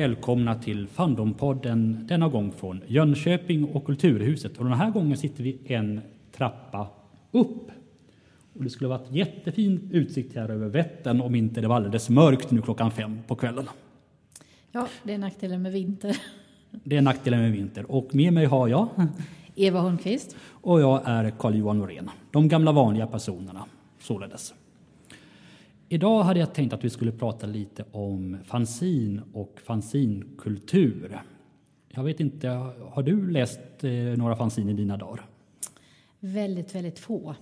välkomna till Fandompodden denna gång från Jönköping och Kulturhuset. Och den här gången sitter vi en trappa upp. Och det skulle varit jättefin utsikt här över Vättern om inte det var alldeles mörkt nu klockan fem på kvällen. Ja, det är nackdelen med vinter. Det är nackdelen med vinter. Och med mig har jag Eva Holmqvist. och jag är Carl-Johan Norén. De gamla vanliga personerna således. Idag hade jag tänkt att vi skulle prata lite om fanzin och fanzinkultur. Jag vet inte, har du läst eh, några fanzin i dina dagar? Väldigt, väldigt få.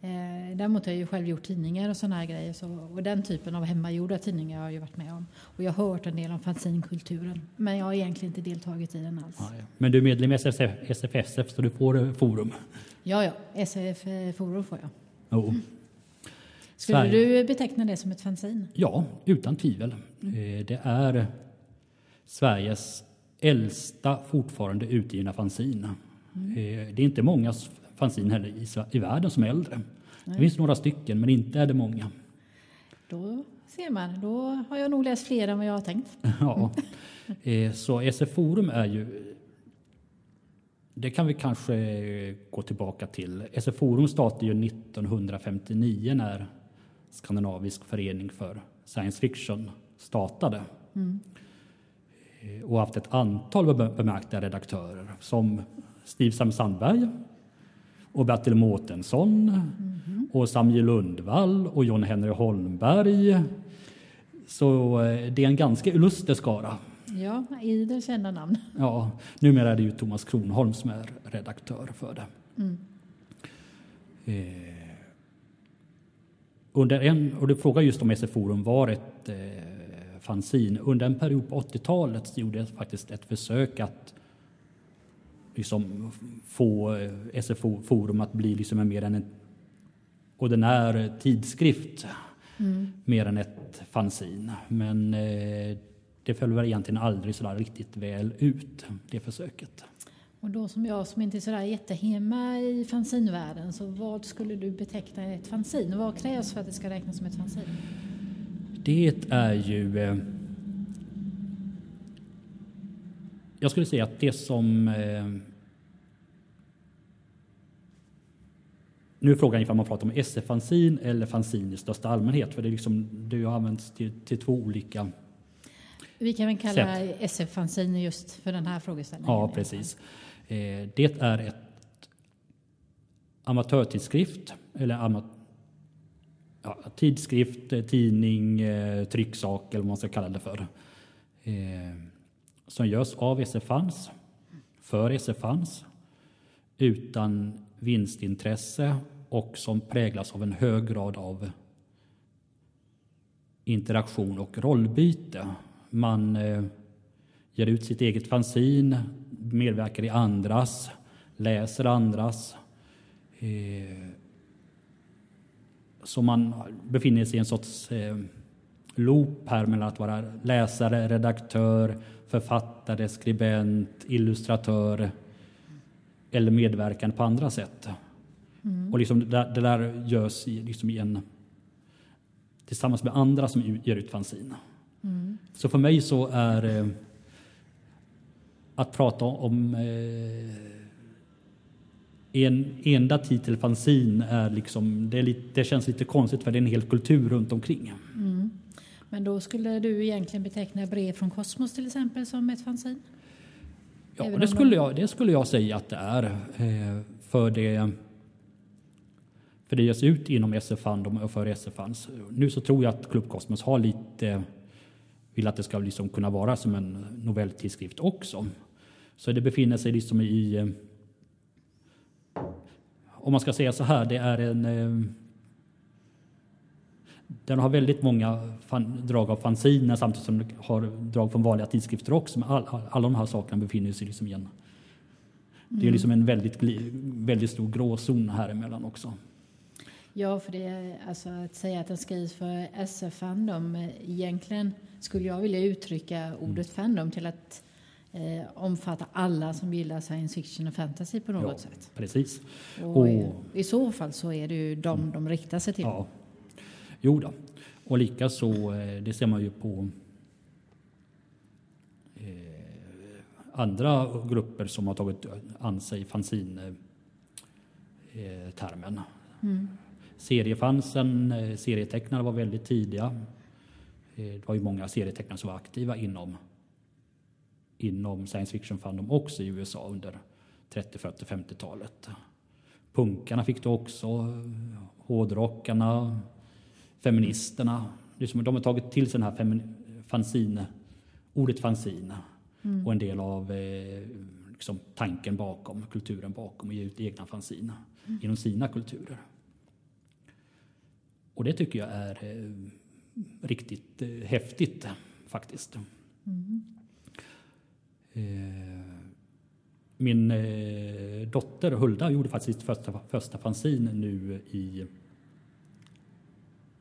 Eh, däremot har jag ju själv gjort tidningar och sådana här grejer. Så, och den typen av hemmagjorda tidningar har jag ju varit med om. Och jag har hört en del om fanzinkulturen. Men jag har egentligen inte deltagit i den alls. Ja, ja. Men du är medlem i SFF, SFSF så du får eh, forum? Ja, ja. SF eh, Forum får jag. Jo. Skulle Sverige- du beteckna det som ett fanzin? Ja, utan tvivel. Eh, Det är Sveriges äldsta fortfarande utgivna fanzin. Eh, Det är inte många s- fanzin heller i, i världen som är äldre. Det finns några stycken, men inte är det många. Då ser man. Då har jag nog läst fler än vad jag har tänkt. Ja. Eh, Så SF Forum är ju... Det kan vi kanske gå tillbaka till. SF Forum startade ju 1959 när Skandinavisk förening för science fiction startade. Eh, Och haft ett antal be- bemärkta redaktörer som Steve Sam Sandberg och Bertil Mårtensson och Samuel Lundvall och John Henry Holmberg. Så eh, det är en ganska illuster skara. Ja, idel kända namn. Ja, numera är det ju Thomas Kronholm som är redaktör för det. Eh, under en, och du frågar just om SF Forum var ett eh, fanzin. Under en period på 80-talet så gjorde jag faktiskt ett försök att liksom få eh, SF Forum att bli liksom en mer än en ordinär tidskrift mer än ett fanzin. Men eh, det föll väl egentligen aldrig sådär riktigt väl ut, det försöket. Och då som jag som inte är sådär jättehemma i fanzinvärlden, så vad skulle du beteckna ett fanzin? Vad krävs för att det ska räknas som ett fanzin? Det är ju... Eh, jag skulle säga att det som... Eh, nu är frågan ifall man pratar om SF-fanzin eller fanzin i största allmänhet. För det, är liksom, det har använts till, till två olika... Vi kan väl kalla SF-fanzin just för den här frågeställningen. Ja, precis. Eh, det är ett amatörtidskrift, eller ama, ja, tidskrift, eh, tidning, eh, trycksak eller vad man ska kalla det för. Eh, som görs av SFANs, för SFANs, utan vinstintresse och som präglas av en hög grad av interaktion och rollbyte. Man eh, ger ut sitt eget fanzin, medverkar i andras, läser andras. Eh, så man befinner sig i en sorts eh, loop här mellan att vara läsare, redaktör, författare, skribent, illustratör eller medverkande på andra sätt. Och liksom det, där, det där görs i, liksom i en, tillsammans med andra som ger ut fanzin. Så för mig så är eh, att prata om eh, en enda titel fanzin är liksom, det, är lite, det känns lite konstigt för det är en hel kultur runt omkring. Men då skulle du egentligen beteckna brev från Kosmos till exempel som ett fanzin? Ja, Även det skulle, jag, det skulle jag säga att det är. Eh, för det för det ges ut inom SF-fandom och för SF-fans. Nu så tror jag att Club Cosmos har lite, vill att det ska liksom kunna vara som en novelltidskrift också. Så det befinner sig liksom i, eh, om man ska säga så här, det är en eh, den har väldigt många fan, drag av fanziner samtidigt som den har drag från vanliga tidskrifter också. Men all, all, alla de här sakerna befinner sig liksom i en... Det är liksom en väldigt, väldigt stor gråzon här emellan också. Ja, för det är alltså att säga att den skrivs för SF-fandom. eh, Egentligen skulle jag vilja uttrycka ordet fandom till att eh, omfatta alla som gillar science fiction och fantasy på något Ja. sätt. Precis. Och Och- i, I så fall så är det ju de de riktar sig till. Ja. Jo då. Och likaså, eh, det ser man ju på andra grupper som har tagit an sig fanzine-termen. Mm. Seriefansen, eh, serietecknare var väldigt tidiga. Eh, det var ju många serietecknare som var aktiva inom, inom science fiction fandom också i USA under 30, 40, 50-talet. Punkarna fick det också, hårdrockarna, feministerna. de har tagit till sig den här fanzine, ordet fanzine mm. och en del av eh, liksom, tanken bakom, kulturen bakom att ge ut egna fanzine mm. inom sina kulturer. Och det tycker jag är eh, riktigt eh, häftigt faktiskt. Mm. Eh, min eh, dotter Hulda gjorde faktiskt sitt första, första fanzin nu i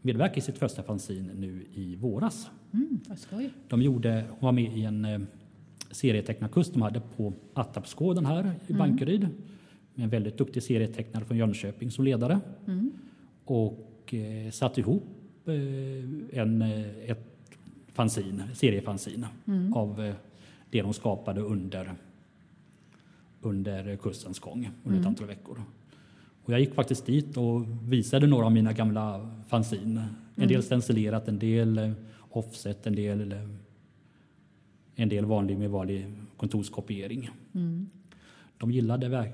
medverkade i sitt första fanzin nu i våras. Mm, de gjorde, hon var med i en eh, serietecknarkurs de hade på Attarpsgården här i mm. Bankeryd med en väldigt duktig serietecknare från Jönköping som ledare. Mm. Och eh, satte ihop eh, en, ett fanzin, seriefanzin mm. av eh, det de skapade under under kursens gång under ett mm. antal veckor. Och jag gick faktiskt dit och visade några av mina gamla fanzin. En mm. del stencilerat, en del eh, offset, en del, en del vanlig med vanlig kontorskopiering. Mm. De gillade,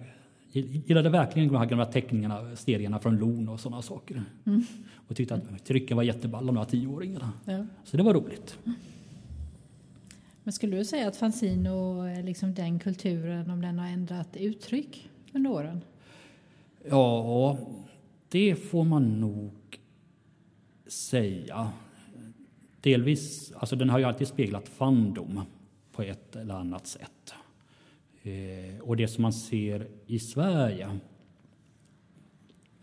gillade verkligen de här gamla teckningarna, serierna från Lon och sådana saker. Mm. Och tyckte att trycken var jätteball, de här tioåringarna. Ja. Så det var roligt. Men skulle du säga att fanzin och liksom den kulturen, om den har ändrat uttryck under åren? Ja, det får man nog säga. Delvis, alltså den har ju alltid speglat fandom på ett eller annat sätt. Eh, och det som man ser i Sverige.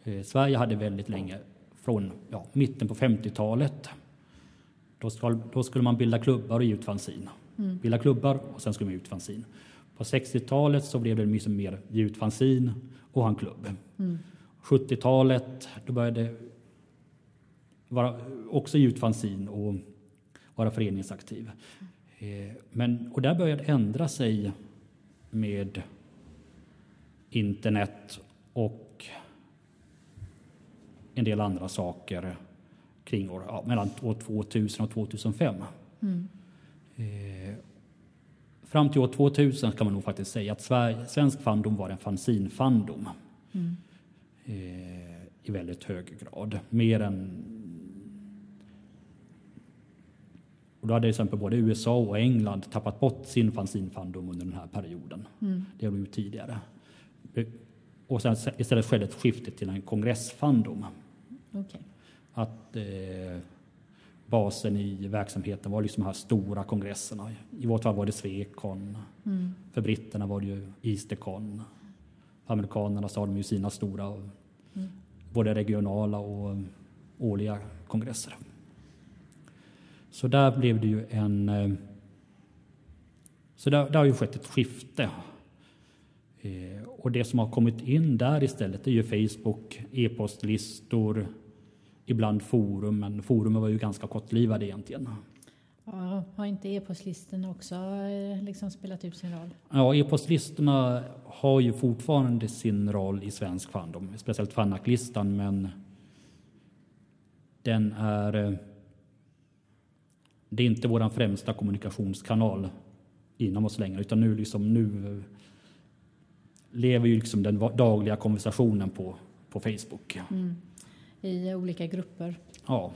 Eh, Sverige hade väldigt länge, från ja, mitten på 50-talet, då, då, skulle man bilda klubbar och ge ut fanzine. Mm. Bilda klubbar och sen skulle man ut fanzin. På 60-talet så blev det mycket mer ge ut fanzin och ha en klubb. Mm. 70-talet då började det vara också ge ut fanzin och vara föreningsaktiv. Eh, men, och där började det ändra sig med internet och en del andra saker kring år, ja, mellan år 2000 och 2005. Mm. Eh, fram till år 2000 kan man nog faktiskt säga att Sverige, svensk fandom var en fanzinfandom. Mm. Eh, I väldigt hög grad. Mer än... Och då hade till exempel både USA och England tappat bort sin fanzinfandom under den här perioden. Mm. Det har de gjort tidigare. Och sen istället skedde ett skifte till en kongressfandom. Okay. Att... Eh, basen i verksamheten var liksom de här stora kongresserna. I vårt fall var det Swecon. Mm. För britterna var det ju Eastercon. För amerikanerna så har de ju sina stora, mm. både regionala och årliga kongresser. Så där blev det ju en... Eh, så där, där har ju skett ett skifte. Eh, och det som har kommit in där istället är ju Facebook, e-postlistor, ibland forum, men forumen var ju ganska kortlivade egentligen. Ja, har inte e-postlistorna också eh, liksom spelat ut sin roll? Ja, e-postlistorna har ju fortfarande sin roll i svensk fandom, speciellt Fanac-listan, men den är... Eh, det är inte vår främsta kommunikationskanal inom oss längre, utan nu, liksom, nu lever ju liksom den dagliga konversationen på, på Facebook. Mm i olika grupper. Ja,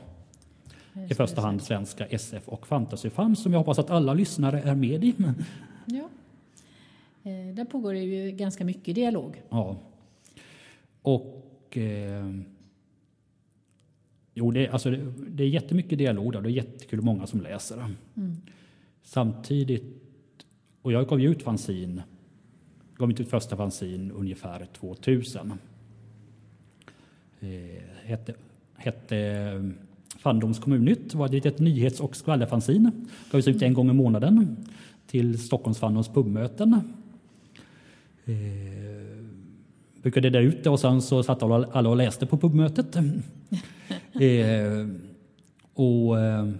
i första hand svenska SF och fantasyfan som jag hoppas att alla lyssnare är med i. Ja, eh, där pågår det ju ganska mycket dialog. Ja, och eh, jo, det, alltså, det, det är jättemycket dialog där. Det är jättekul många som läser. Mm. Samtidigt, och jag gav ut fanzin, gav ut första fanzin ungefär 2000 eh, hette, hette eh, Fandoms kommunnytt. var ett nyhets och skvallerfanzin. Gavs ut en gång i månaden till Stockholms Fandoms pubmöten. Eh, brukade dela ut det och sen så satt alla och läste på pubmötet. eh, och, eh,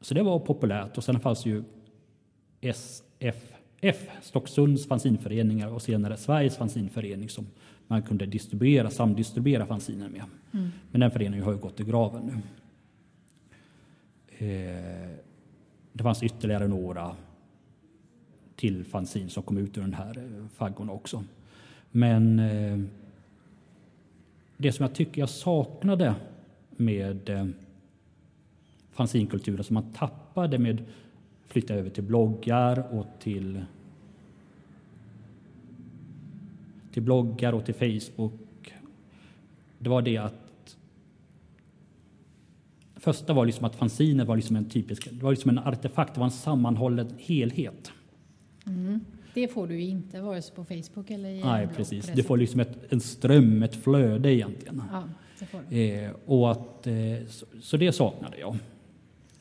så det var populärt och sen fanns ju SFF, Stocksunds fanzinföreningar och senare Sveriges fanzinförening som man kunde distribuera, samdistribuera fanziner med. Mm. Men den föreningen har ju gått i graven nu. Eh, det fanns ytterligare några till fanzin som kom ut ur den här eh, faggorna också. Men eh, det som jag tycker jag saknade med eh, fanzinkulturen som man tappade med flytta över till bloggar och till till bloggar och till Facebook. Det var det att första var liksom att fanziner var liksom en typisk, det var liksom en artefakt, det var en sammanhållen helhet. Mm. Det får du inte vare sig på Facebook eller i Nej, precis. Du får liksom ett, en ström, ett flöde egentligen. Ja, det får du. Eh, och att, eh, så, så, det saknade jag.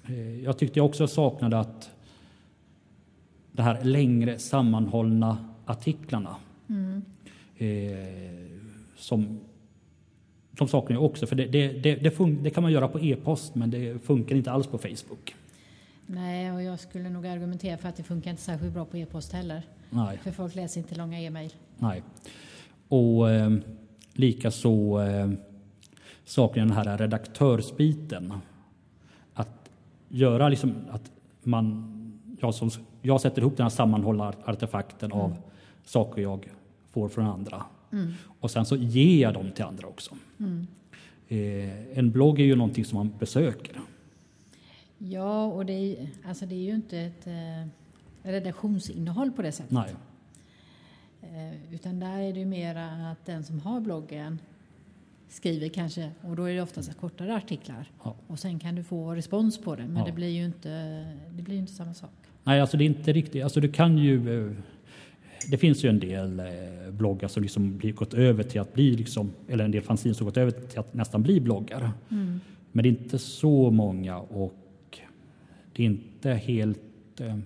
Eh, jag tyckte också jag saknade att de här längre sammanhållna artiklarna mm. Eh, som de saknar jag också, för det, det, det, det, det kan man göra på e-post men det funkar inte alls på Facebook. Nej, och jag skulle nog argumentera för att det funkar inte särskilt bra på e-post heller. Nej. För folk läser inte långa e-mail. Nej. Och eh, likaså eh, saknar den här redaktörsbiten. Att göra liksom att man, jag, som, jag sätter ihop den här sammanhållna artefakten mm. av saker jag får från andra. Mm. Och sen så ger jag dem till andra också. Mm. Eh, en blogg är ju någonting som man besöker. Ja, och det är, alltså det är ju inte ett eh, redaktionsinnehåll på det sättet. Nej. Eh, utan där är det ju mera att den som har bloggen skriver kanske, och då är det oftast kortare artiklar. Ja. Och sen kan du få respons på det, men ja. det blir ju inte, det blir inte samma sak. Nej, alltså det är inte riktigt, alltså du kan ju eh, det finns ju en del eh, bloggar som liksom blir, gått över till att bli, liksom, eller en del fanzine som gått över till att nästan bli bloggar. Mm. Men det är inte så många och det är inte helt... Eh,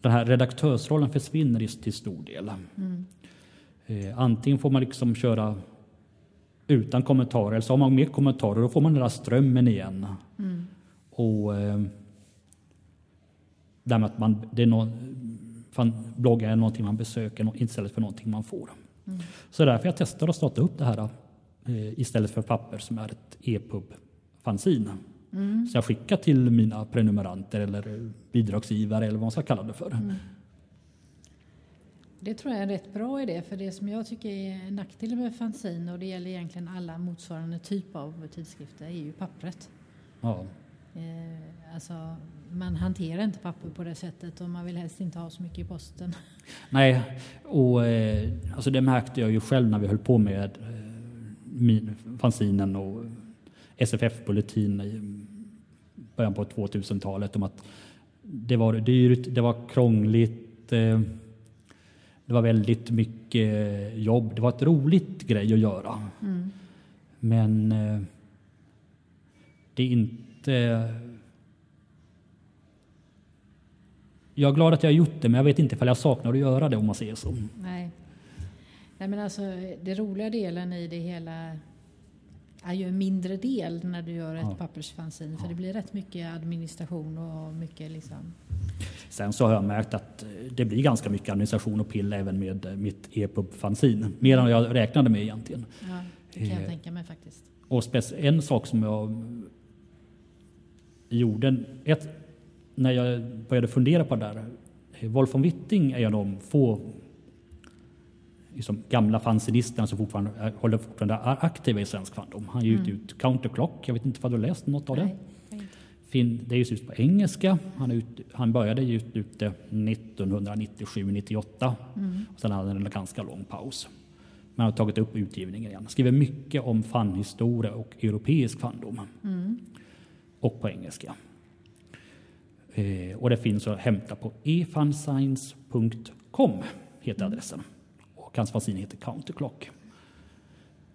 den här redaktörsrollen försvinner till stor del. Mm. Eh, antingen får man liksom köra utan kommentarer eller så har man med kommentarer och då får man den där strömmen igen. Mm. Och eh, därmed att man, det är någon, fan, bloggar är någonting man besöker istället för någonting man får. Mm. Så därför jag testar att starta upp det här eh, istället för papper som är ett e-pub-fanzine. Mm. Så jag skickar till mina prenumeranter eller bidragsgivare eller vad man ska kalla det för. Mm. Det tror jag är en rätt bra idé för det som jag tycker är nackdelen med fanzine och det gäller egentligen alla motsvarande typ av tidskrifter är ju pappret. Ja. Eh, alltså, man hanterar inte papper på det sättet och man vill helst inte ha så mycket i posten. Nej, och eh, alltså det märkte jag ju själv när vi höll på med eh, fanzinen och SFF-bulletin i början på 2000-talet om att det var dyrt, det var krångligt, eh, det var väldigt mycket jobb. Det var ett roligt grej att göra. Mm. Men det är inte... Jag är glad att jag har gjort det, men jag vet inte ifall jag saknar att göra det om man säger så. Nej. Nej men alltså, det roliga delen i det hela är ju en mindre del när du gör ett ja. pappersfanzin. För ja. det blir rätt mycket administration och mycket liksom... Sen så har jag märkt att eh, det blir ganska mycket administration och pill även med eh, mitt EPUB-fanzin. Mer än jag räknade med egentligen. Ja, det kan jag eh, tänka mig faktiskt. Och en sak som jag gjorde, ett, när jag började fundera på det där. Wolf von Witting är en av de få liksom, gamla fanzinisterna som fortfarande är, håller fortfarande är aktiva i svensk fandom. Han ger mm. ut Counterclock, jag vet inte om du har läst något av det? Fin, det ges ut på engelska. Han, ut, han började ge ut det 1997-98. Mm. sen hade han en ganska lång paus. Men han har tagit upp utgivningen igen. Skriver mycket om fanhistoria och europeisk fandom. Mm. Och på engelska. Eh, och det finns att hämta på efanscience.com heter mm. adressen hans fanzine heter Counterclock.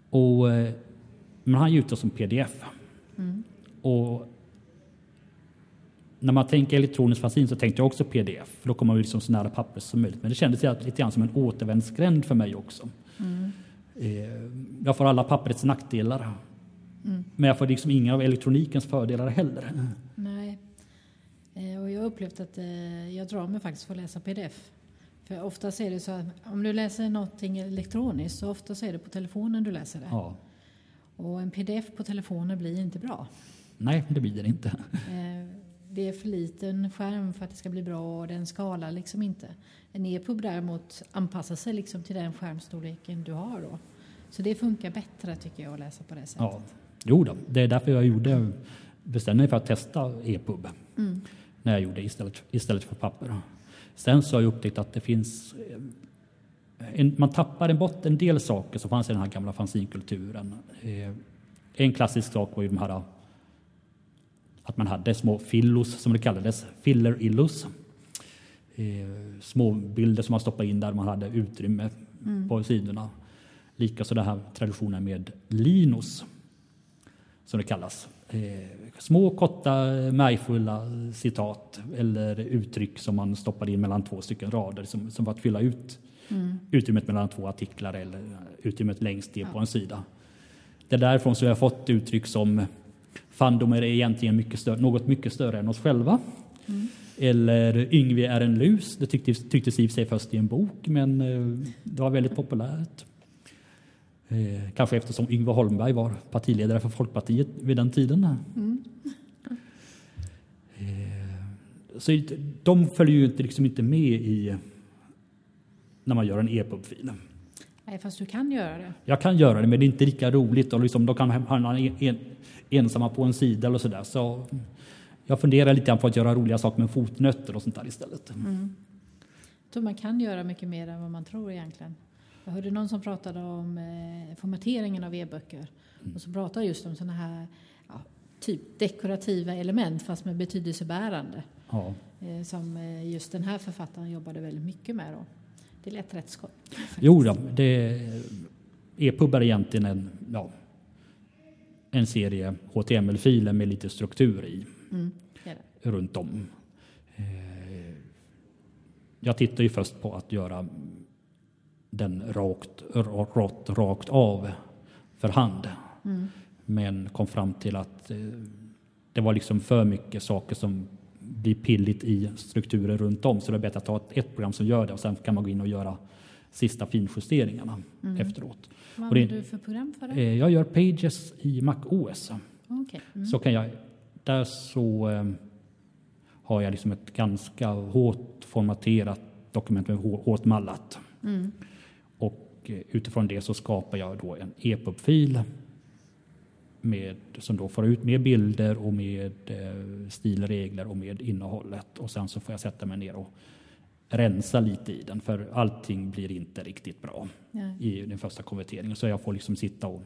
Och, eh, men han ger ut det som pdf. Mm. Och när man tänker elektronisk fanzine så tänkte jag också pdf, för då kommer man liksom så nära papper som möjligt. Men det kändes lite grann som en återvändsgränd för mig också. Mm. Eh, jag får alla papperets nackdelar. Mm. Men jag får liksom inga av elektronikens fördelar heller. Och har upplevt att eh, jag drar mig faktiskt för att läsa pdf. För oftast är det så att om du läser någonting elektroniskt så oftast är det på telefonen du läser det. Ja. Och en pdf på telefonen blir inte bra. Nej, det blir det inte. Eh, det är för liten skärm för att det ska bli bra och den skalar liksom inte. En e-pub däremot anpassar sig liksom till den skärmstorleken du har då. Så det funkar bättre tycker jag att läsa på det sättet. Ja. Jo då, det är därför jag gjorde, bestämde mig för att testa e-pub Mm. När jag gjorde istället, istället för papper. Sen så har jag upptäckt att det finns eh, en, man tappar en bort en del saker som fanns i den här gamla fanzinkulturen. Eh, En klassisk sak var ju de här att man hade små fillos som det kallades, filler-illos. Eh, små bilder som man stoppade in där man hade utrymme på sidorna. Likaså den här traditionen med linos som det kallas. Eh, små korta märgfulla citat eller uttryck som man stoppade in mellan två stycken rader som, som var att fylla ut utrymmet mellan två artiklar eller utrymmet längst ner på en sida. Det är därifrån som jag har fått uttryck som fandomer är egentligen mycket större, något mycket större än oss själva. Eller Yngve är en lus. Det tycktes, tycktes i för sig först i en bok, men eh, det var väldigt populärt. Eh, kanske eftersom Yngve Holmberg var partiledare för Folkpartiet vid den tiden. Eh, så de följer ju inte, liksom inte med i när man gör en EPUB-fil. Nej, fast du kan göra det. Jag kan göra det, men det är inte lika roligt och liksom, de kan hamna en, en, ensamma på en sida eller sådär. Så jag funderar lite grann på att göra roliga saker med fotnötter och sånt där istället. Jag tror man kan göra mycket mer än vad man tror egentligen. Jag hörde någon som pratade om eh, formateringen av e-böcker. Och så pratade just om sådana här ja, typ dekorativa element fast med betydelsebärande. Ja. Eh, som eh, just den här författaren jobbade väldigt mycket med då. Det lät rätt skoj. Jo, då, det, EPUB är egentligen en, ja, en serie HTML-filer med lite struktur i Mm, det det. runt om. Eh, Jag tittar ju först på att göra den rakt, rakt, rakt av för hand. Men kom fram till att eh, det var liksom för mycket saker som blir pilligt i strukturer runt om. Så det är bättre att ta ett, ett program som gör det och sen kan man gå in och göra sista finjusteringarna efteråt. Vad använder du för program för det? Eh, Jag gör Pages i Mac OS. Okej. Mm. Så kan jag, där så eh, har jag liksom ett ganska hårt formaterat dokument med hårt mallat. Mm. Och eh, utifrån det så skapar jag då en EPUB-fil med, som då får ut med bilder och med eh, stilregler och med innehållet. Och sen så får jag sätta mig ner och rensa lite i den för allting blir inte riktigt bra Ja. i den första konverteringen. Så jag får liksom sitta och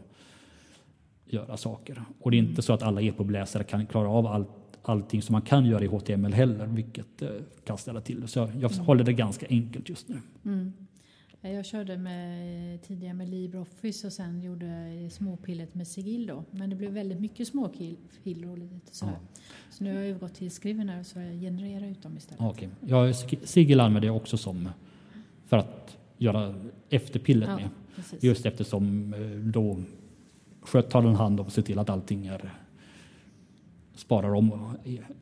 göra saker. Och det är inte så att alla EPUB-läsare kan klara av allt, allting som man kan göra i HTML heller, vilket eh, kan ställa till det. Så jag, jag håller det ganska enkelt just nu. Mm. Ja, Jag körde med, tidigare med LibreOffice och sen gjorde jag småpillet med Sigill då. Men det blev väldigt mycket småfiler och lite sådär. Så nu har jag övergått till Scrivener så jag genererar ut dem istället. Ja, Okej. Jag sk- Sigil använder jag också som för att göra efterpillet Ja, med. precis. Just eftersom eh, då sköt tar den hand om och ser till att allting är sparar om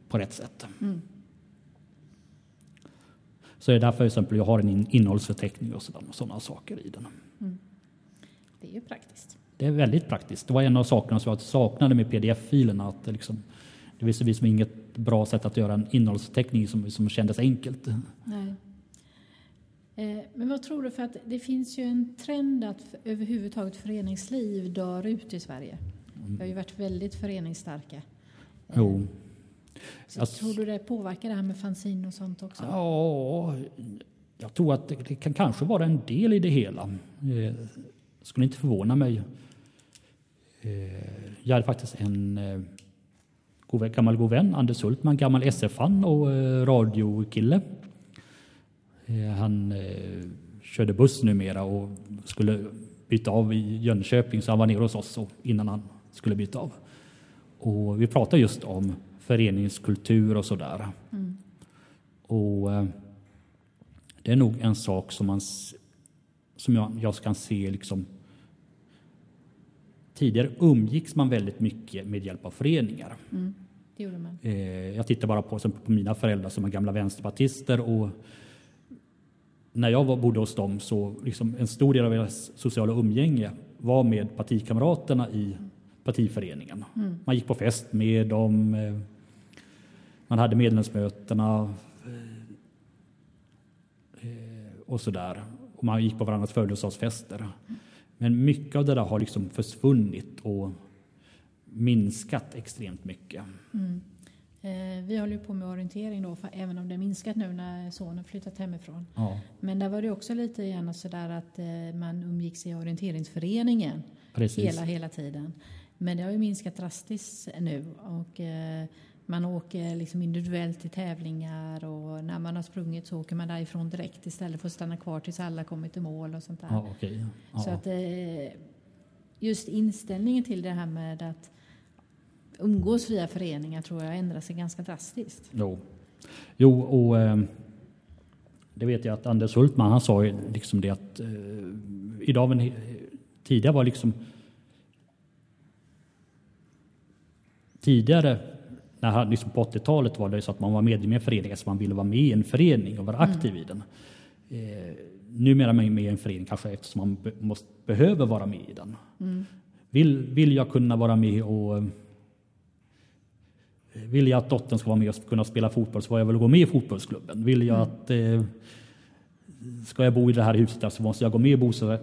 på rätt sätt. Mm. Så det är därför exempel jag har en in- innehållsförteckning och sådana saker i den. Det är ju praktiskt. Det är väldigt praktiskt. Det var en av sakerna som jag saknade med pdf-filerna. Att det, liksom, det visade liksom inget bra sätt att göra en innehållsförteckning som, som kändes enkelt. Nej. Eh, Men vad tror du? För att det finns ju en trend att överhuvudtaget föreningsliv dör ut i Sverige. Vi har ju varit väldigt föreningsstarka. Jo. Så Alltså- tror du det påverkar det här med fanzine och sånt också? Ja, jag tror att det, det kan kanske vara en del i det hela. Eh, skulle inte förvåna mig. Eh, jag hade faktiskt en eh, god, gammal god vän, Anders Hultman, gammal SF-fan och eh, radiokille. Eh, han eh, körde buss numera och skulle byta av i Jönköping så han var nere hos oss innan han skulle byta av. Och vi pratade just om föreningskultur och sådär. Och eh, det är nog en sak som, man, som jag, jag kan se liksom Tidigare umgicks man väldigt mycket med hjälp av föreningar. det gjorde man. Eh, jag tittar bara på, på mina föräldrar som är gamla vänsterpartister och när jag var, bodde hos dem så liksom en stor del av deras sociala umgänge var med partikamraterna i partiföreningen. Mm. Man gick på fest med dem, eh, man hade medlemsmötena eh, och sådär. Och man gick på varandras födelsedagsfester. Men mycket av det där har liksom försvunnit och minskat extremt mycket. Mm. Eh, vi håller ju på med orientering då, för även om det minskat nu när sonen flyttat hemifrån. Ja. Men där var det också lite grann sådär att eh, man umgicks i orienteringsföreningen Precis. hela, hela tiden. Men det har ju minskat drastiskt nu och man åker liksom individuellt till tävlingar och när man har sprungit så åker man därifrån direkt istället för att stanna kvar tills alla kommit i mål och sånt där. Ja, okay. ja. Så att just inställningen till det här med att umgås via föreningar tror jag ändrar sig ganska drastiskt. Jo, jo och eh, det vet jag att Anders Hultman han sa liksom det att eh, idag, men tidigare var liksom tidigare när liksom på 80-talet var det så att man var medlem i en förening, alltså man ville vara med i en förening och vara mm. aktiv mm. i den. Eh, numera är man med i en förening kanske eftersom man be, måste, behöver vara med i den. Mm. Vill, vill jag kunna vara med och vill jag att dottern ska vara med och kunna spela fotboll så får jag väl gå med i fotbollsklubben. Vill jag mm. att eh, ska jag bo i det här huset så måste jag gå med i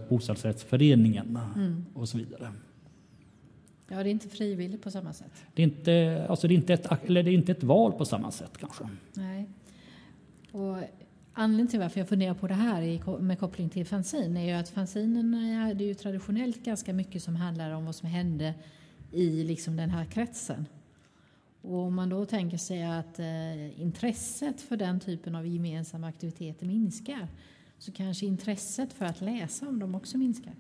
bostadsrättsföreningen mm. och så vidare. Ja, det är inte frivilligt på samma sätt. Det är inte, alltså det är inte, ett, eller det är inte ett val på samma sätt kanske. Nej. Och anledningen till varför jag funderar på det här med koppling till fanzin är ju att fanzinen är ju traditionellt ganska mycket som handlar om vad som hände i liksom den här kretsen. Och om man då tänker sig att eh, intresset för den typen av gemensamma aktiviteter minskar så kanske intresset för att läsa om dem också minskar.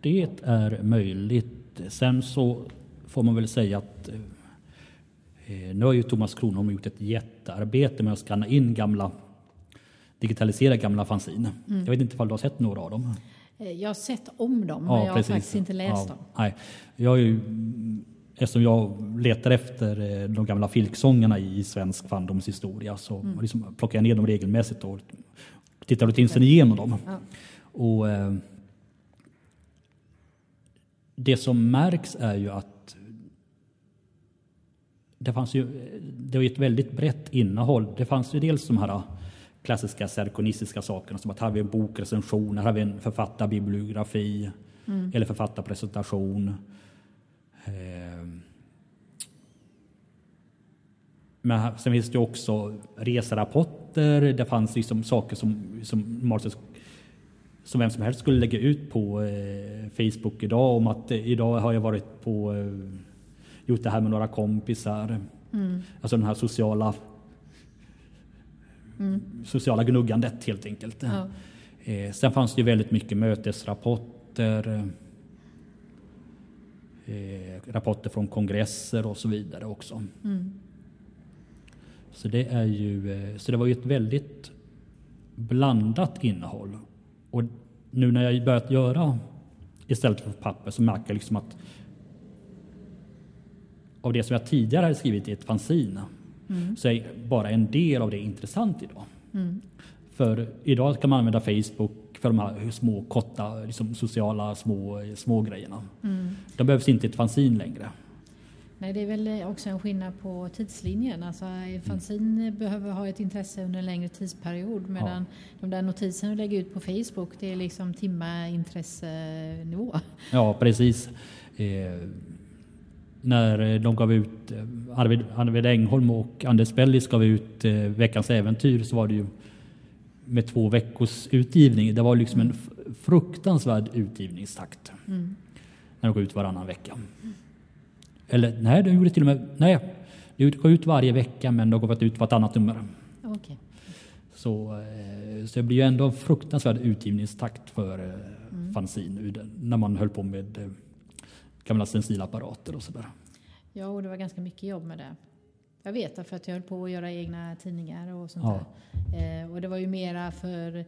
Det är möjligt. Sen så får man väl säga att eh, nu har ju Thomas Kronholm gjort ett jättearbete med att skanna in gamla digitalisera gamla fanzine. Mm. Jag vet inte om du har sett några av dem? Eh, jag har sett om dem, men jag har faktiskt inte läst ja, dem. Nej. Jag har ju eftersom jag letar efter eh, de gamla filksångerna i svensk fandomshistoria så mm. liksom plockar jag ner dem regelmässigt och tittar rutinsen igenom dem. Ja. Och, eh, det som märks är ju att det fanns ju det var ett väldigt brett innehåll. Det fanns ju dels de här klassiska serkonistiska sakerna som att här har vi en bokrecension, här har vi en författarbibliografi mm. eller författarpresentation. Ehm. Men sen finns det också reserapporter. Det fanns liksom saker som, som, som vem som helst skulle lägga ut på eh, Facebook idag om att eh, idag har jag varit på eh, gjort det här med några kompisar. Mm. Alltså den här sociala mm. sociala gnuggandet helt enkelt. Ja. Sen fanns det ju väldigt mycket mötesrapporter rapporter från kongresser och så vidare också. Mm. Så, det är ju, så det var ju ett väldigt blandat innehåll. Och nu när jag börjat göra istället för papper så märker jag liksom att av det som jag tidigare hade skrivit i ett fanzine mm. så är bara en del av det intressant idag. Mm. För idag kan man använda Facebook för de här små korta liksom, sociala små, små grejerna. Mm. De behövs inte i ett fanzin längre. Nej, det är väl också en skillnad på tidslinjen. Alltså, en fanzin mm. behöver ha ett intresse under en längre tidsperiod medan ja. de där notiserna du lägger ut på Facebook det är liksom timma-intressenivå. Ja, precis. Eh, när de gav ut, eh, Arvid, Arvid Engholm och Anders Bellis gav ut eh, Veckans äventyr så var det ju med två veckors utgivning. Det var liksom en fruktansvärd utgivningstakt. Mm. När de går ut varannan vecka. Eller nej, de gjorde till och med, nej, de går ut varje vecka men de har gått ut vartannat nummer. Okay. Så, eh, så det blir ju ändå en fruktansvärd utgivningstakt för eh, mm. fanzin när man höll på med eh, gamla stencilapparater och sådär. Ja, och det var ganska mycket jobb med det. Jag vet det för att jag höll på att göra egna tidningar och sånt ja. där. Och det var ju mera för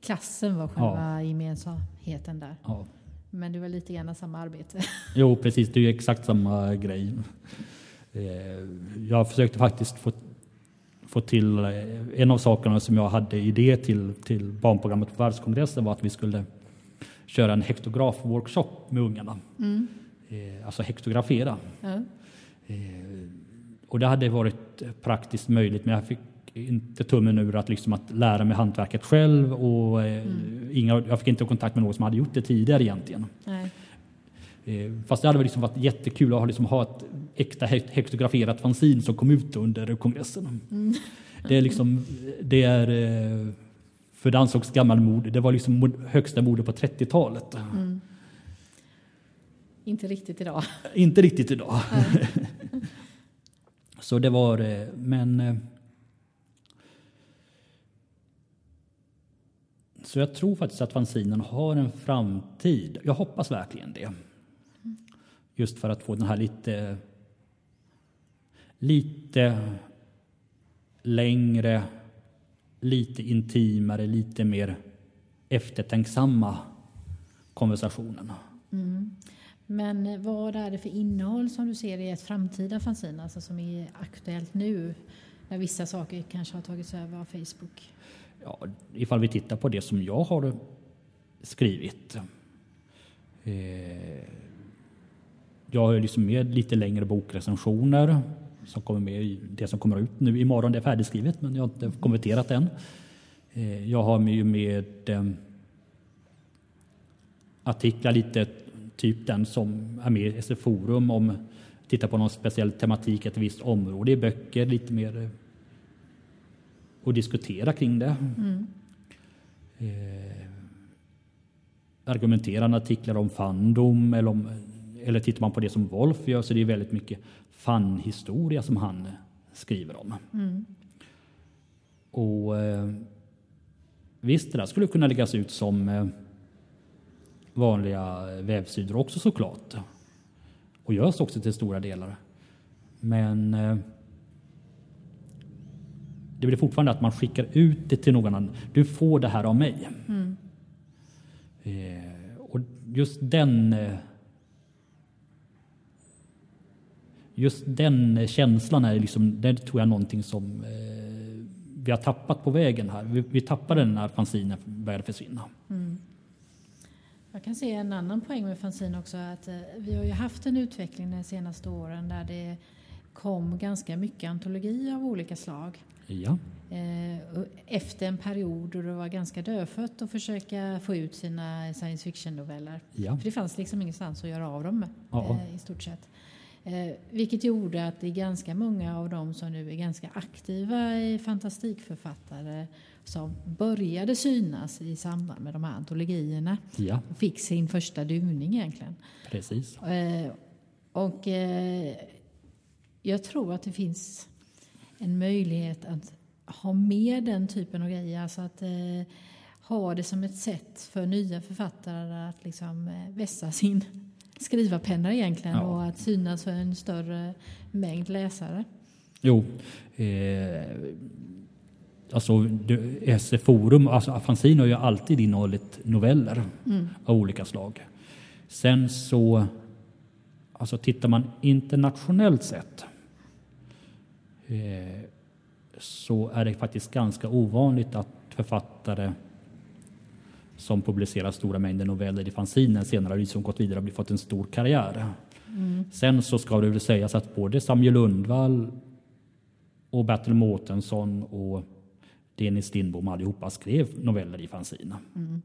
klassen var själva ja. gemensamheten där. Ja. Men det var lite grann samma arbete. Jo, precis. Det är ju exakt samma grej. Eh, jag försökte faktiskt få, få till eh, en av sakerna som jag hade idé till, till barnprogrammet på världskongressen var att vi skulle köra en hektograf-workshop med ungarna. Mm. Alltså hektografera. Ja. Och det hade varit praktiskt möjligt men jag fick inte tummen ur att, liksom att lära mig hantverket själv och mm. inga, jag fick inte kontakt med någon som hade gjort det tidigare egentligen. Nej. Eh, fast det hade liksom varit jättekul att ha, liksom, ha ett äkta hektograferat fanzine som kom ut under kongressen. Mm. Det är liksom, det är, eh, för det ansågs gammalmode, det var liksom högsta mode på 30-talet. Mm. Inte riktigt idag. Inte riktigt idag. Så det var, eh, men Så jag tror faktiskt att fanzinen har en framtid. Jag hoppas verkligen det. Just för att få den här lite, lite längre, lite intimare, lite mer eftertänksamma konversationen. Mm. Men vad är det för innehåll som du ser i ett framtida fanzine, alltså som är aktuellt nu? När vissa saker kanske har tagits över av Facebook? Ja, ifall vi tittar på det som jag har skrivit. Eh, jag har liksom med lite längre bokrecensioner som kommer med i det som kommer ut nu imorgon. Det är färdigskrivet men jag har inte kommenterat än. Eh, jag har med, med eh, artiklar lite typ den som är med i SF Forum om titta på någon speciell tematik, ett visst område i böcker, lite mer eh, och diskutera kring det. Mm. Eh, argumenterande artiklar om fandom eller om eller tittar man på det som Wolf gör så är det väldigt mycket fanhistoria som han skriver om. Mm. Och eh, Visst, det där skulle kunna läggas ut som eh, vanliga vävsidor också såklart. Och görs också till stora delar. Men eh, det blir fortfarande att man skickar ut det till någon annan. Du får det här av mig. Mm. Eh, och just den eh, just den känslan är liksom, det tror jag någonting som eh, vi har tappat på vägen här. Vi, vi tappade den när fanzinen började försvinna. Mm. Jag kan se en annan poäng med fanzin också. Att eh, vi har ju haft en utveckling de senaste åren där det kom ganska mycket antologi av olika slag. Ja. Eh, efter en period då det var ganska dödfött att försöka få ut sina science fiction-noveller. Ja. För det fanns liksom ingenstans att göra av dem ja. Eh, i stort sett. Eh, vilket gjorde att det är ganska många av dem som nu är ganska aktiva i fantastikförfattare som började synas i samband med de här antologierna. Ja. Och fick sin första duning egentligen. Precis. Och jag tror att det finns en möjlighet att ha med den typen av grejer. Alltså att eh, ha det som ett sätt för nya författare att liksom eh, vässa sin skrivarpenna egentligen ja. och att synas för en större mängd läsare. Jo. Eh, alltså SE Forum, alltså Afansin har ju alltid innehållit noveller mm. av olika slag. Sen så, alltså tittar man internationellt sett så är det faktiskt ganska ovanligt att författare som publicerar stora mängder noveller i fanzinen senare liksom gått vidare och fått en stor karriär. Mm. Sen så ska det väl sägas att både Samuel Lundvall och Bertil Mårtensson och Dennis Lindbom allihopa skrev noveller i fanzinen. Mm.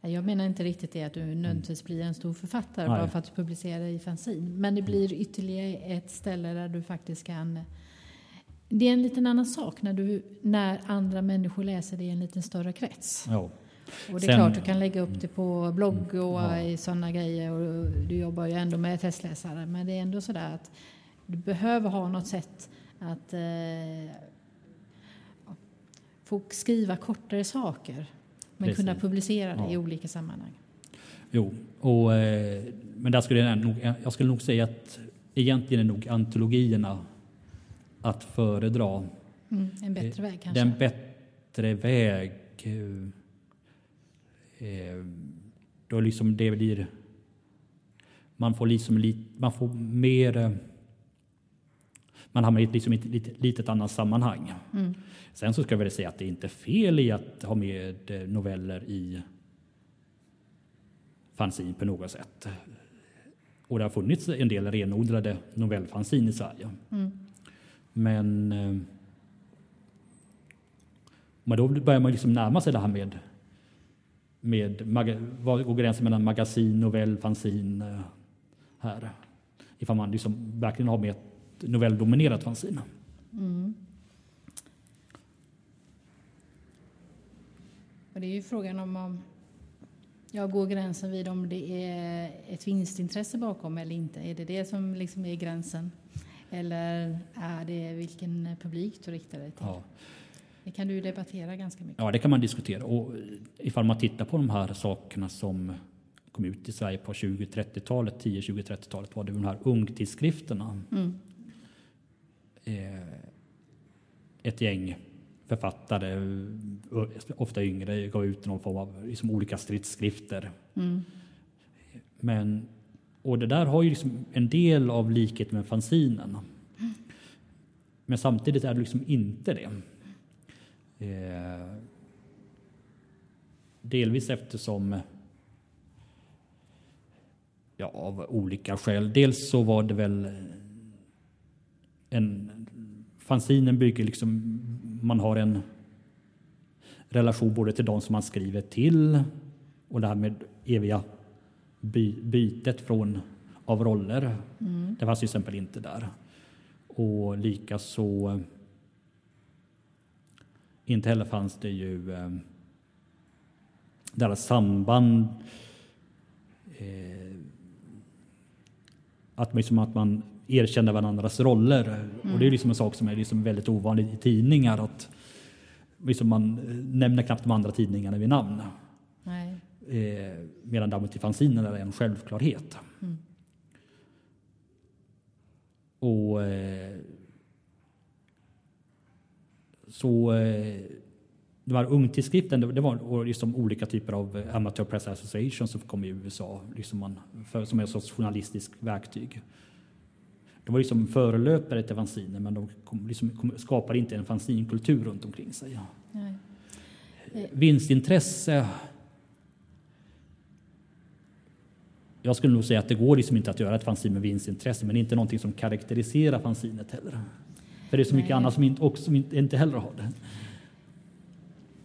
Jag menar inte riktigt det att du nödvändigtvis blir en stor författare Nej. bara för att du publicerar i fanzin. Men det blir ytterligare ett ställe där du faktiskt kan det är en liten annan sak när, du, när andra människor läser det i en lite större krets. Ja. Och det är Sen, klart du kan lägga upp det på blogg och ja. sådana grejer och du jobbar ju ändå med testläsare. Men det är ändå sådär att du behöver ha något sätt att eh, få skriva kortare saker men Precis. kunna publicera det ja. i olika sammanhang. Jo, och, eh, men där skulle jag, nog, jag skulle nog säga att egentligen är nog antologierna att föredra. Mm, en bättre väg kanske? Den bättre väg. Eh, då liksom det blir... Man får liksom lite, man får mer... man hamnar i ett, liksom, litet, litet annat sammanhang. Mm. Sen så ska jag väl säga att det är inte fel i att ha med eh, noveller i fanzine på något sätt. Och det har funnits en del renodlade novellfanzine i Sverige. Mm. Men, eh, men då börjar man liksom närma sig det här med, med vad går gränsen mellan magasin, novell, fanzine eh, här? Ifall man liksom verkligen har med ett novelldominerat fanzine. Mm. Och det är ju frågan om, om jag går gränsen vid om det är ett vinstintresse bakom eller inte. Är det det som liksom är gränsen? Eller är det vilken publik du riktar dig till? Ja. Det kan du debattera ganska mycket. Ja, det kan man diskutera. Och ifall man tittar på de här sakerna som kom ut i Sverige på 20-30-talet, 10-20-30-talet, var det de här ungtidskrifterna. Mm. Eh, ett gäng författare, ö- ofta yngre, gav ut någon form av liksom, olika stridsskrifter. Mm. Men, och det där har ju liksom en del av likhet med fanzinen. Men samtidigt är det liksom inte det. Eh, delvis eftersom Ja, av olika skäl. Dels så var det väl en... Fanzinen bygger liksom... Man har en relation både till de som man skriver till och det här med eviga by, bytet från, av roller. Mm. Det fanns till exempel inte där. Och likaså inte heller fanns det ju eh, deras samband eh, att, liksom att man erkänner varandras roller. Och det är liksom en sak som är liksom väldigt ovanlig i tidningar. Att liksom man eh, nämner knappt de andra tidningarna vid namn. Eh, medan däremot i fanzinen är det en självklarhet. Mm. Och eh, så eh, de här ungtidskriften, det det var liksom olika typer av eh, Amateur Press Association som kom i USA, liksom man, för, som en sorts journalistiskt verktyg. De var liksom förelöpare till fanziner men de kom, liksom, kom, skapade inte en fanzinkultur runt omkring sig. Nej. Vinstintresse. Jag skulle nog säga att det går liksom inte att göra ett fanzine med vinstintresse, men inte någonting som karaktäriserar fanzinet heller. För det är så mycket Nej. annat som inte, också, som inte, inte heller har det.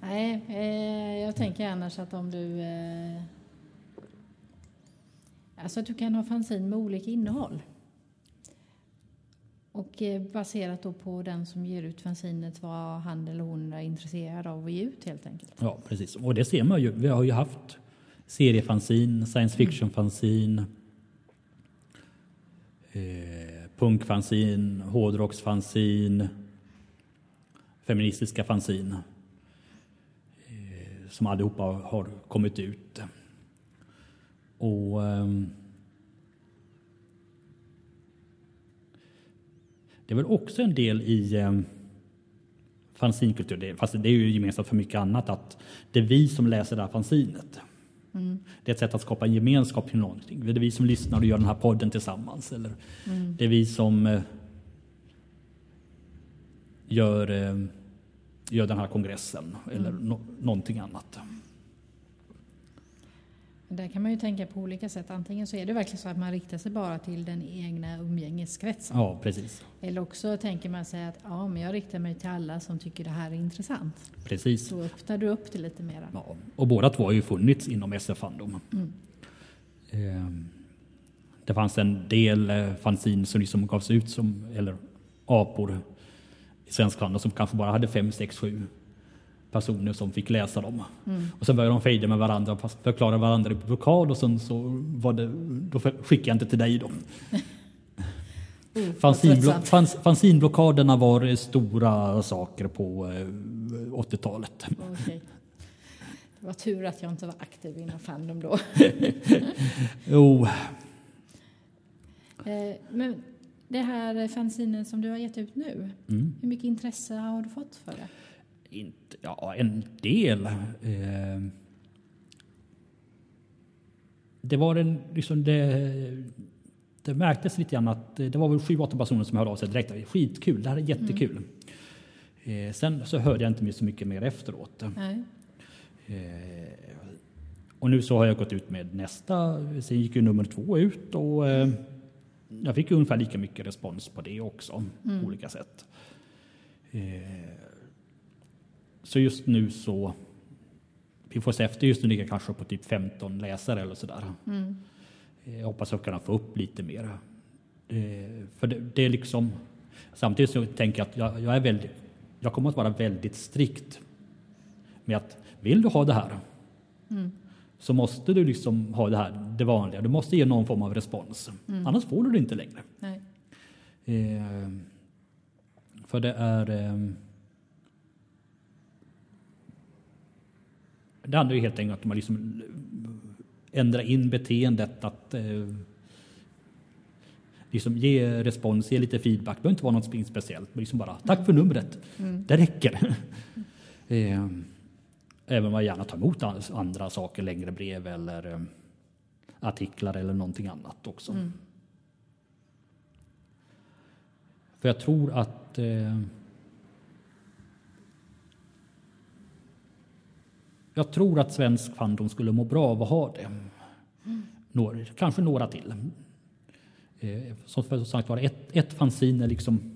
Nej, eh, jag tänker annars att om du... Eh, alltså att du kan ha fanzin med olika innehåll. Och eh, baserat då på den som ger ut fanzinet vad han eller hon är intresserad av att ge ut helt enkelt. Ja, precis. Och det ser man ju. Vi har ju haft seriefanzin, science fiction-fanzin, eh, punkfanzin, hårdrocksfanzin, feministiska fanzin. Eh, som allihopa har kommit ut. Och eh, det är väl också en del i eh, fanzinkultur, fast det är ju gemensamt för mycket annat, att det är vi som läser det här fanzinet. Mm. Det är ett sätt att skapa en gemenskap till någonting. Det är vi som lyssnar och gör den här podden tillsammans. Eller Mm. det är vi som eh, gör, eh, gör den här kongressen eller nå någonting annat. Där kan man ju tänka på olika sätt. Antingen så är det verkligen så att man riktar sig bara till den egna umgängeskretsen. Ja, precis. Eller också tänker man sig att ja, men jag riktar mig till alla som tycker det här är intressant. precis. Så öppnar du upp det lite mera. Ja, och båda två har ju funnits inom SF-fandom. Mm. Eh, Det fanns en del eh, fanzin som liksom gavs ut som, eller apor i svensk fandom som kanske bara hade fem, sex, sju personer som fick läsa dem. Mm. Och sen började de fejda med varandra, fast förklara varandra i blockad och sen så var det, då skickade jag inte till dig då. Oh, fanzinblockaderna var eh, stora saker på eh, 80-talet. Okej. Det var tur att jag inte var aktiv inom Fandom då. Jo, Eh, Men det här fanzinen som du har gett ut nu, mm. hur mycket intresse har du fått för det? Inte, ja, en del. Eh, det var en, liksom det, det märktes lite grann att det var väl sju, åtta personer som hörde av sig direkt. Skitkul, det här är jättekul. Eh, sen så hörde jag inte så mycket mer efteråt. Nej. Eh, och nu så har jag gått ut med nästa, sen gick ju nummer två ut och eh, jag fick ungefär lika mycket respons på det också på olika sätt. Eh, så just nu så, vi får se efter, just nu ligger jag kanske på typ 15 läsare eller sådär. Mm. Jag hoppas att kunna få upp lite mer. För det, det är liksom, samtidigt så tänker jag att jag, jag är väldigt, jag kommer att vara väldigt strikt med att vill du ha det här så måste du liksom ha det här, det vanliga. Du måste ge någon form av respons. Annars får du det inte längre. Nej. Eh, för det är... Eh, det handlar ju helt enkelt om att man liksom ändrar in beteendet att eh, liksom ge respons, ge lite feedback. Det behöver inte vara något speciellt, men liksom bara tack för numret. Det räcker. eh, även om jag gärna tar emot an- andra saker, längre brev eller eh, artiklar eller någonting annat också. För jag tror att eh, Jag tror att svensk fandom skulle må bra av att ha det. Några, kanske några till. Eh, som sagt var, ett, ett fanzine är liksom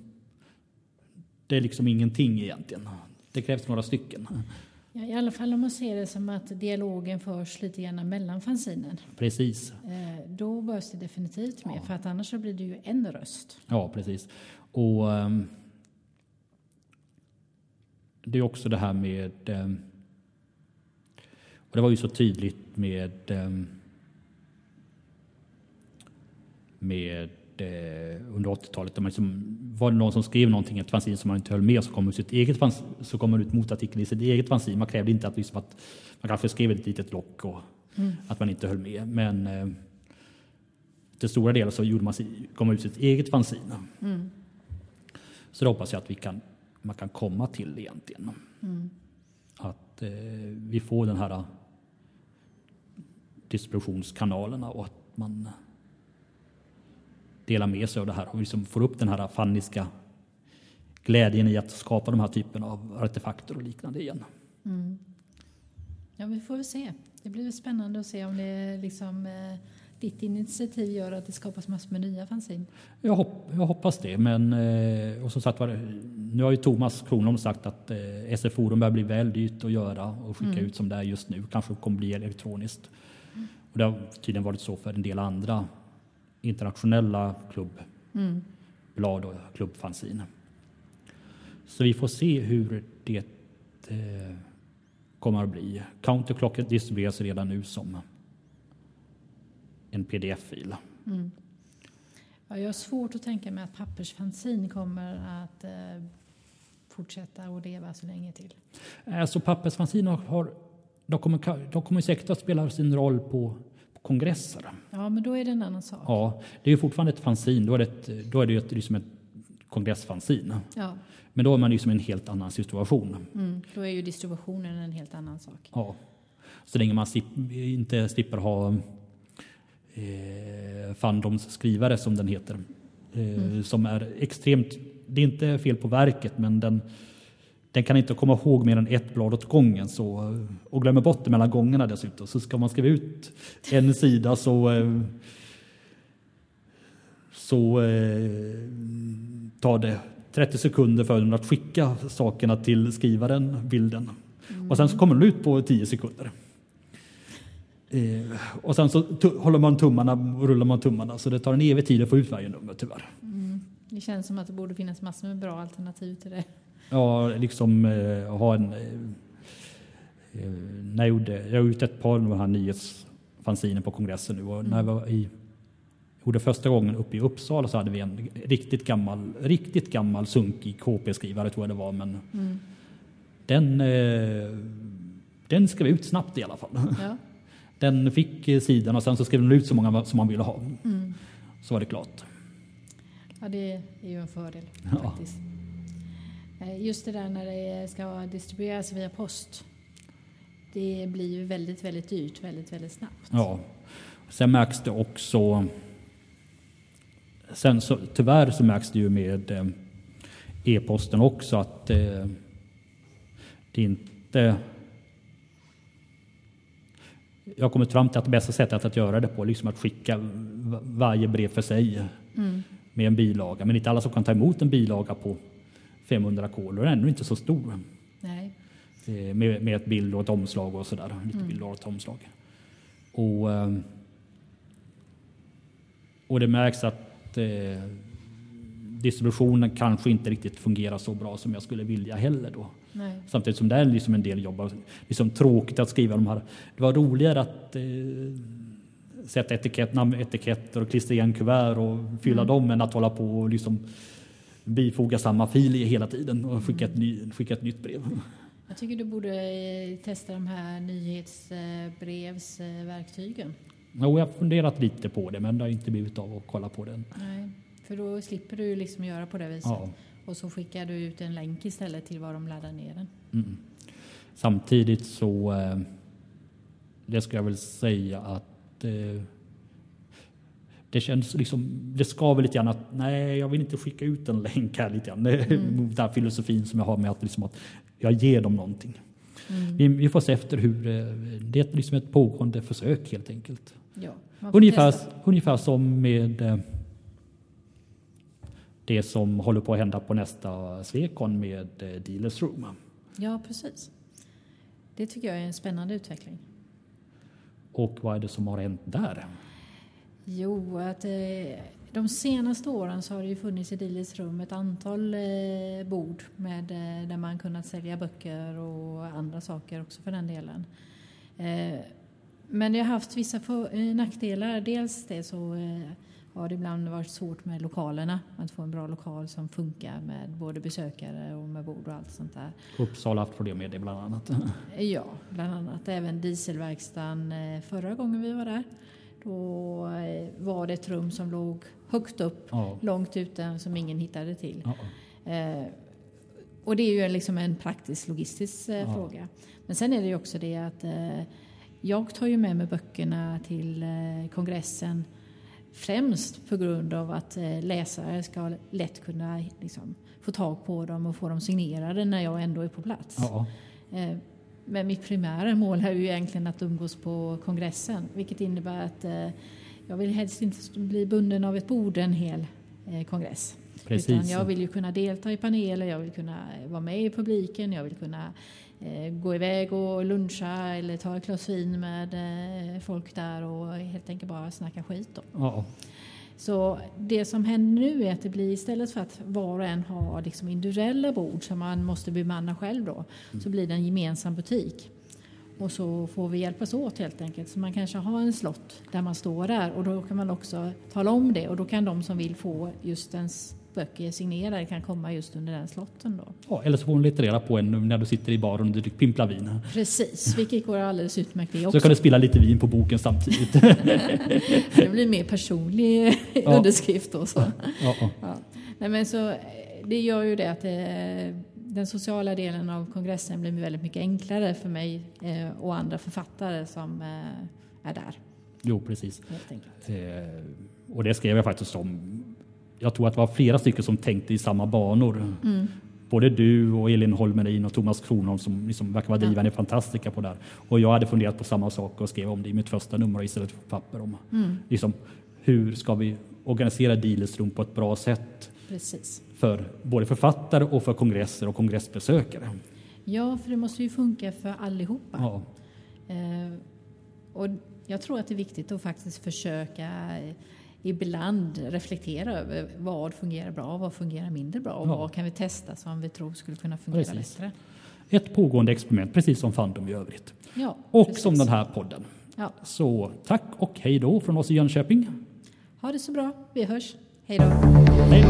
det är liksom ingenting egentligen. Det krävs några stycken. Ja, I alla fall om man ser det som att dialogen förs lite grann mellan fanzinen. Precis. Eh, då behövs det definitivt mer, för att annars så blir det ju en röst. Ja, precis. Och ehm, det är också det här med... och det var ju så tydligt med... ehm, med eh, under 80-talet. Där man liksom, var det någon som skrev någonting i ett fanzine som man inte höll med så kom ut sitt eget fans, så kom man ut motartikel i sitt eget fanzine. Man krävde inte att, liksom att man kanske skrev ett litet lock och att man inte höll med. Men eh, till stora delar så gjorde man, kom man ut sitt eget fanzine. Så det hoppas jag att vi kan, man kan komma till egentligen. Att eh, vi får den här distributionskanalerna och att man delar med sig av det här och liksom får upp den här fanniska glädjen i att skapa de här typen av artefakter och liknande igen. Ja, vi får väl se. Det blir spännande att se om det liksom eh, ditt initiativ gör att det skapas massor med nya fanzine. Jag, hopp, jag hoppas det, men och som sagt var, nu har ju Thomas Kronholm sagt att eh, SF Forum börjar bli väl dyrt att göra och skicka ut som det är just nu. Kanske kommer bli elektroniskt. Och det har tydligen varit så för en del andra internationella klubbblad och klubbfanzine. Så vi får se hur det eh, kommer att bli. Counterclock distribueras redan nu som en pdf-fil. Ja, jag har svårt att tänka mig att pappersfanzin kommer att eh, fortsätta att leva så länge till. Alltså pappersfanziner har, de kommer, de kommer säkert att spela sin roll på, på kongresser. Ja, men då är det en annan sak. Ja, det är ju fortfarande ett fanzin, då är det, ett, då är det ju ett, liksom ett kongressfanzin. Ja, Men då är man liksom i en helt annan situation. mm, då är ju distributionen en helt annan sak. Ja. Så länge man slip, inte slipper ha eh, Fandoms skrivare som den heter. Eh, Som är extremt, det är inte fel på verket men den, den kan inte komma ihåg mer än ett blad åt gången så, eh, och glömmer bort det mellan gångerna dessutom. Så ska man skriva ut en sida så, eh, så eh, tar det 30 sekunder för den att skicka sakerna till skrivaren, bilden. Och sen så kommer den ut på 10 sekunder. Eh, och sen så håller man tummarna och rullar man tummarna så det tar en evig tid att få ut varje nummer tyvärr. Mm. Det känns som att det borde finnas massor med bra alternativ till det. Ja, liksom eh, ha en... Eh, eh, när jag, gjorde, jag har ut ett par av de här nyhetsfanziner på kongressen nu och när jag var i gjorde första gången uppe i Uppsala så hade vi en riktigt gammal, riktigt gammal sunkig KP-skrivare tror jag det var men den, eh, den skrev ut snabbt i alla fall. Ja. Den fick sidan och sen så skrev den ut så många som man ville ha. Så var det klart. Ja, det är ju en fördel Ja. faktiskt. Eh, Just det där när det ska distribueras via post. Det blir ju väldigt, väldigt dyrt väldigt, väldigt snabbt. Ja. Sen märks det också sen så, tyvärr så märks det ju med eh, e-posten också att eh, det inte jag har kommit fram till att det bästa sättet att göra det på liksom att skicka varje brev för sig mm. med en bilaga. Men inte alla som kan ta emot en bilaga på 500 kol och den är ännu inte så stor. Nej. Eh, med, med ett bild och ett omslag och sådär. Lite mm. bild och ett omslag. Och, ehm, och det märks att eh, distributionen kanske inte riktigt fungerar så bra som jag skulle vilja heller då. Nej. Samtidigt som det är liksom en del jobb. Liksom tråkigt att skriva de här. Det var roligare att eh, sätta etikett, namnetiketter och klistra igen kuvert och fylla mm. dem än att hålla på och liksom bifoga samma fil hela tiden och skicka ett, ny, skicka ett nytt brev. Jag tycker du borde eh, testa de här nyhetsbrevsverktygen. Jo, jag har funderat lite på det men det har inte blivit av att kolla på det. Nej, för då slipper du liksom göra på det viset. Ja. Och så skickar du ut en länk istället till var de laddar ner den. Mm. Samtidigt så, eh, det ska jag väl säga att eh, det känns liksom, det skaver lite grann att nej, jag vill inte skicka ut en länk här lite grann. Mm. Den här filosofin som jag har med att, liksom att jag ger dem någonting. Mm. Vi, vi, får se efter hur, eh, det är liksom ett pågående försök helt enkelt. Ja, ungefär, ungefär som med eh, det som håller på att hända på nästa Svekon med eh, Dealers Room. Ja, precis. Det tycker jag är en spännande utveckling. Och vad är det som har hänt där? Jo, att eh, de senaste åren så har det ju funnits i Dealers Room ett antal eh, bord med, eh, där man kunnat sälja böcker och andra saker också för den delen. Men det har haft vissa för, nackdelar. Dels det så har det ibland varit svårt med lokalerna. Att få en bra lokal som funkar med både besökare och med bord och allt sånt där. Uppsala har haft problem med det bland annat. ja, bland annat. Även dieselverkstan eh, förra gången vi var där. Då eh, var det ett rum som låg högt upp, ja. långt ute, som ingen hittade till. Ja. Eh, och det är ju liksom en praktisk logistisk eh, ja. fråga. Men sen är det ju också det att eh, jag tar ju med mig böckerna till eh, kongressen Främst på grund av att eh, läsare ska lätt kunna liksom, få tag på dem och få dem signerade när jag ändå är på plats. Eh, men mitt primära mål är ju egentligen att umgås på kongressen vilket innebär att eh, jag vill helst inte bli bunden av ett bord en hel kongress. Precis. Utan jag vill ju kunna delta i paneler, jag vill kunna vara med i publiken, jag vill kunna Eh, gå iväg och luncha eller ta ett glas vin med eh, folk där och helt enkelt bara snacka skit. Då. Ja. Så det som händer nu är att det blir istället för att var och en har liksom individuella bord som man måste bemanna själv då, mm. så blir det en gemensam butik. Och så får vi hjälpas åt helt enkelt. Så man kanske har en slott där man står där och då kan man också tala om det och då kan de som vill få just ens böcker signerade kan komma just under den slotten. Då. Ja, eller så får hon litterera på en när du sitter i baren och du pimplar vin. Precis, vilket går alldeles utmärkt det också. Så kan du spilla lite vin på boken samtidigt. det blir mer personlig ja. underskrift då. Så. Ja, ja. ja. Nej, men så, det gör ju det att det, eh, den sociala delen av kongressen blir väldigt mycket enklare för mig eh, och andra författare som eh, är där. Jo, precis. och det skrev jag faktiskt om jag tror att det var flera stycken som tänkte i samma banor. Mm. Både du och Elin Holmerin och Thomas Kronholm som liksom verkar vara drivande ja. fantastiska på det här. Och jag hade funderat på samma sak och skrev om det i mitt första nummer istället för papper. Om mm. liksom, hur ska vi organisera Dealers Room på ett bra sätt? Precis. För både författare och för kongresser och kongressbesökare. Ja, för det måste ju funka för allihopa. Ja. Eh, och jag tror att det är viktigt att faktiskt försöka ibland reflektera över vad fungerar bra, vad fungerar mindre bra och ja. vad kan vi testa som vi tror skulle kunna fungera precis. bättre. Ett pågående experiment, precis som Fandom i övrigt. Ja, och precis. som den här podden. Ja. Så tack och hej då från oss i Jönköping. Ha det så bra, vi hörs. Hej då. Hej då.